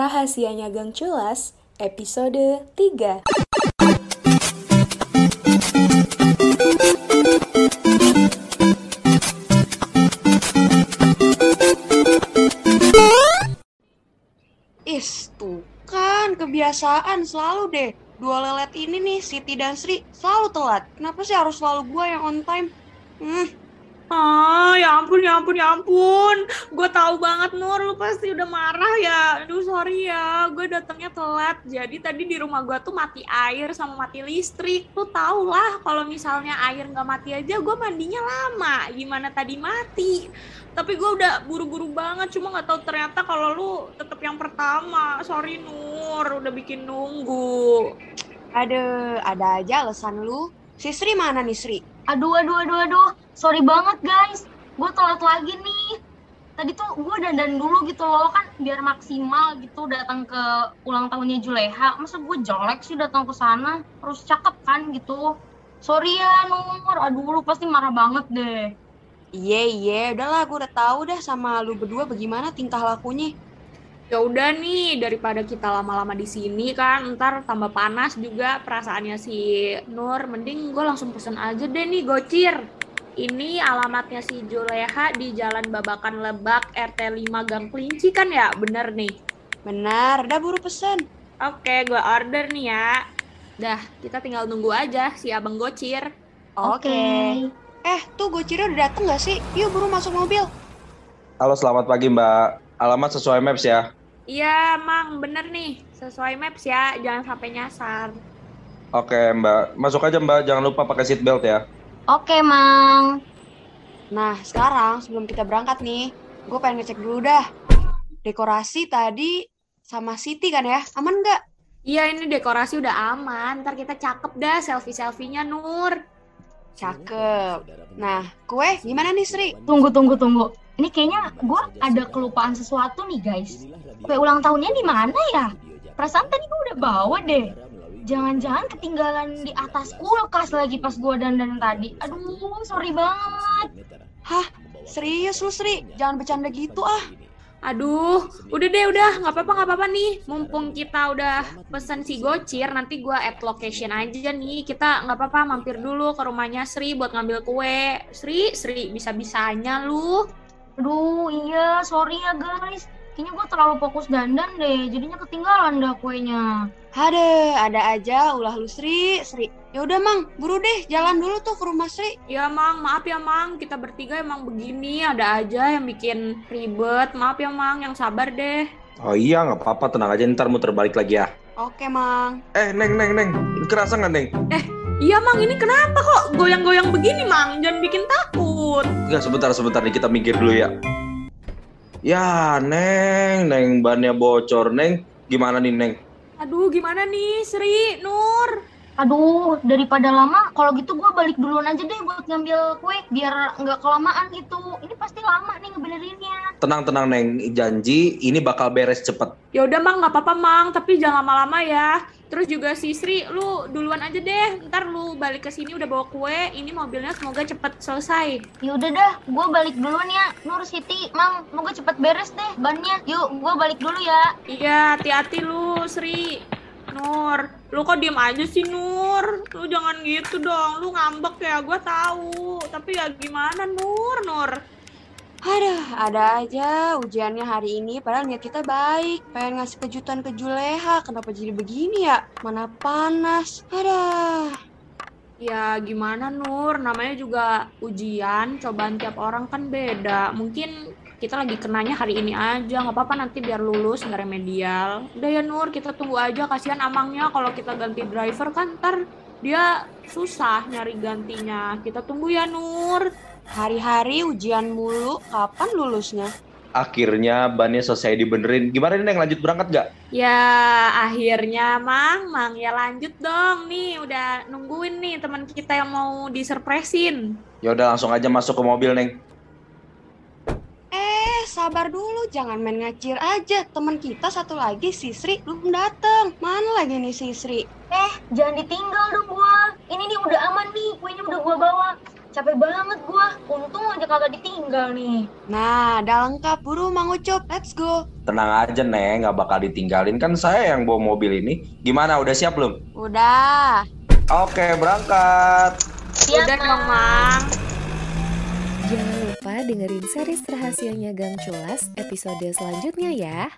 Rahasianya Gang Culas, episode 3. Is, tuh kan kebiasaan selalu deh. Dua lelet ini nih, Siti dan Sri selalu telat. Kenapa sih harus selalu gua yang on time? Hmm, Ah, ya ampun, ya ampun, ya ampun. Gue tahu banget Nur, lu pasti udah marah ya. Aduh, sorry ya, gue datangnya telat. Jadi tadi di rumah gue tuh mati air sama mati listrik. Lu tau lah, kalau misalnya air nggak mati aja, gue mandinya lama. Gimana tadi mati? Tapi gue udah buru-buru banget, cuma nggak tahu ternyata kalau lu tetap yang pertama. Sorry Nur, udah bikin nunggu. ada, ada aja alasan lu. Si Sri mana nih Sri? Aduh, aduh, aduh, aduh. Sorry banget guys. Gue telat lagi nih. Tadi tuh gue dandan dulu gitu loh kan biar maksimal gitu datang ke ulang tahunnya Juleha. Masa gue jelek sih datang ke sana? Terus cakep kan gitu. Sorry ya Nur. Aduh, lu pasti marah banget deh. Iya, iya, udahlah gue udah tahu dah sama lu berdua bagaimana tingkah lakunya. Ya udah nih, daripada kita lama-lama di sini kan, ntar tambah panas juga perasaannya si Nur. Mending gue langsung pesen aja deh nih gocir. Ini alamatnya si Juleha di Jalan Babakan Lebak, RT 5 Gang Kelinci kan ya? Bener nih. Benar, udah buru pesen. Oke, gue order nih ya. Dah, kita tinggal nunggu aja si abang gocir. Oke. Eh, tuh gocirnya udah dateng gak sih? Yuk buru masuk mobil. Halo, selamat pagi Mbak. Alamat sesuai Maps ya. Iya, Mang, bener nih. Sesuai maps ya, jangan sampai nyasar. Oke Mbak, masuk aja Mbak. Jangan lupa pakai seat belt ya. Oke, Mang. Nah, sekarang sebelum kita berangkat nih, gue pengen ngecek dulu dah. Dekorasi tadi sama Siti kan ya? Aman nggak? Iya, ini dekorasi udah aman. Ntar kita cakep dah selfie-selfienya, Nur. Cakep. Nah, kue gimana nih Sri? Tunggu, tunggu, tunggu. Ini kayaknya gue ada kelupaan sesuatu nih guys. Kue ulang tahunnya di mana ya? Perasaan tadi gue udah bawa deh. Jangan-jangan ketinggalan di atas kulkas lagi pas gue dandan tadi. Aduh, sorry banget. Hah? Serius lu Sri? Jangan bercanda gitu ah. Aduh, udah deh, udah. Nggak apa-apa, nggak apa-apa nih. Mumpung kita udah pesen si gocir, nanti gua add location aja nih. Kita nggak apa-apa mampir dulu ke rumahnya Sri buat ngambil kue. Sri, Sri, bisa-bisanya lu. Aduh, iya, sorry ya guys. Kayaknya gue terlalu fokus dandan deh, jadinya ketinggalan dah kuenya. Ada, ada aja ulah lu Sri, Sri. Ya udah Mang, buru deh jalan dulu tuh ke rumah Sri. Ya, Mang, maaf ya, Mang. Kita bertiga emang begini. Ada aja yang bikin ribet. Maaf ya, Mang. Yang sabar deh. Oh iya, nggak apa-apa. Tenang aja, ntar muter balik lagi ya. Oke Mang. Eh, Neng, Neng, Neng. Kerasa nggak, Neng? Iya, Mang. Ini kenapa kok goyang-goyang begini, Mang? Jangan bikin takut. Enggak, sebentar, sebentar nih. Kita minggir dulu ya. Ya, Neng. Neng, bannya bocor. Neng, gimana nih, Neng? Aduh, gimana nih, Sri, Nur? Aduh, daripada lama, kalau gitu gue balik duluan aja deh buat ngambil kue, biar nggak kelamaan gitu. Ini pasti lama nih ngebenerinnya. Tenang, tenang, Neng. Janji, ini bakal beres cepet. Ya udah mang, nggak apa-apa mang, tapi jangan lama-lama ya. Terus juga si Sri, lu duluan aja deh. Ntar lu balik ke sini udah bawa kue. Ini mobilnya semoga cepet selesai. Ya udah dah, gue balik duluan ya. Nur Siti, Mang, moga cepet beres deh bannya. Yuk, gue balik dulu ya. Iya, hati-hati lu Sri. Nur, lu kok diem aja sih Nur? Lu jangan gitu dong, lu ngambek ya, gue tahu. Tapi ya gimana Nur, Nur? Aduh, ada aja ujiannya hari ini. Padahal niat kita baik. Pengen ngasih kejutan ke Juleha. Kenapa jadi begini ya? Mana panas. Aduh. Ya gimana Nur, namanya juga ujian, cobaan tiap orang kan beda. Mungkin kita lagi kenanya hari ini aja, nggak apa-apa nanti biar lulus nggak remedial. Udah ya Nur, kita tunggu aja, kasihan amangnya kalau kita ganti driver kan ntar dia susah nyari gantinya. Kita tunggu ya Nur. Hari-hari ujian mulu. Kapan lulusnya? Akhirnya bannya selesai dibenerin. Gimana nih, Neng? Lanjut berangkat nggak? Ya akhirnya Mang, Mang ya lanjut dong nih, udah nungguin nih teman kita yang mau disurpresin. Ya udah langsung aja masuk ke mobil, Neng. Sabar dulu. Jangan main ngacir aja. Teman kita satu lagi, si Sri, belum datang. Mana lagi nih si Sri? Eh, jangan ditinggal dong gua. Ini nih udah aman nih, kuenya udah gua bawa. Capek banget gua. Untung aja kagak ditinggal nih. Nah, udah lengkap. Buru Mang Ucup. Let's go. Tenang aja Neng, nggak bakal ditinggalin kan saya yang bawa mobil ini. Gimana udah siap belum? Udah. Oke berangkat. Siap, Udah Mang. dong, Mang. Lupa dengerin series rahasianya Gang Culas episode selanjutnya ya.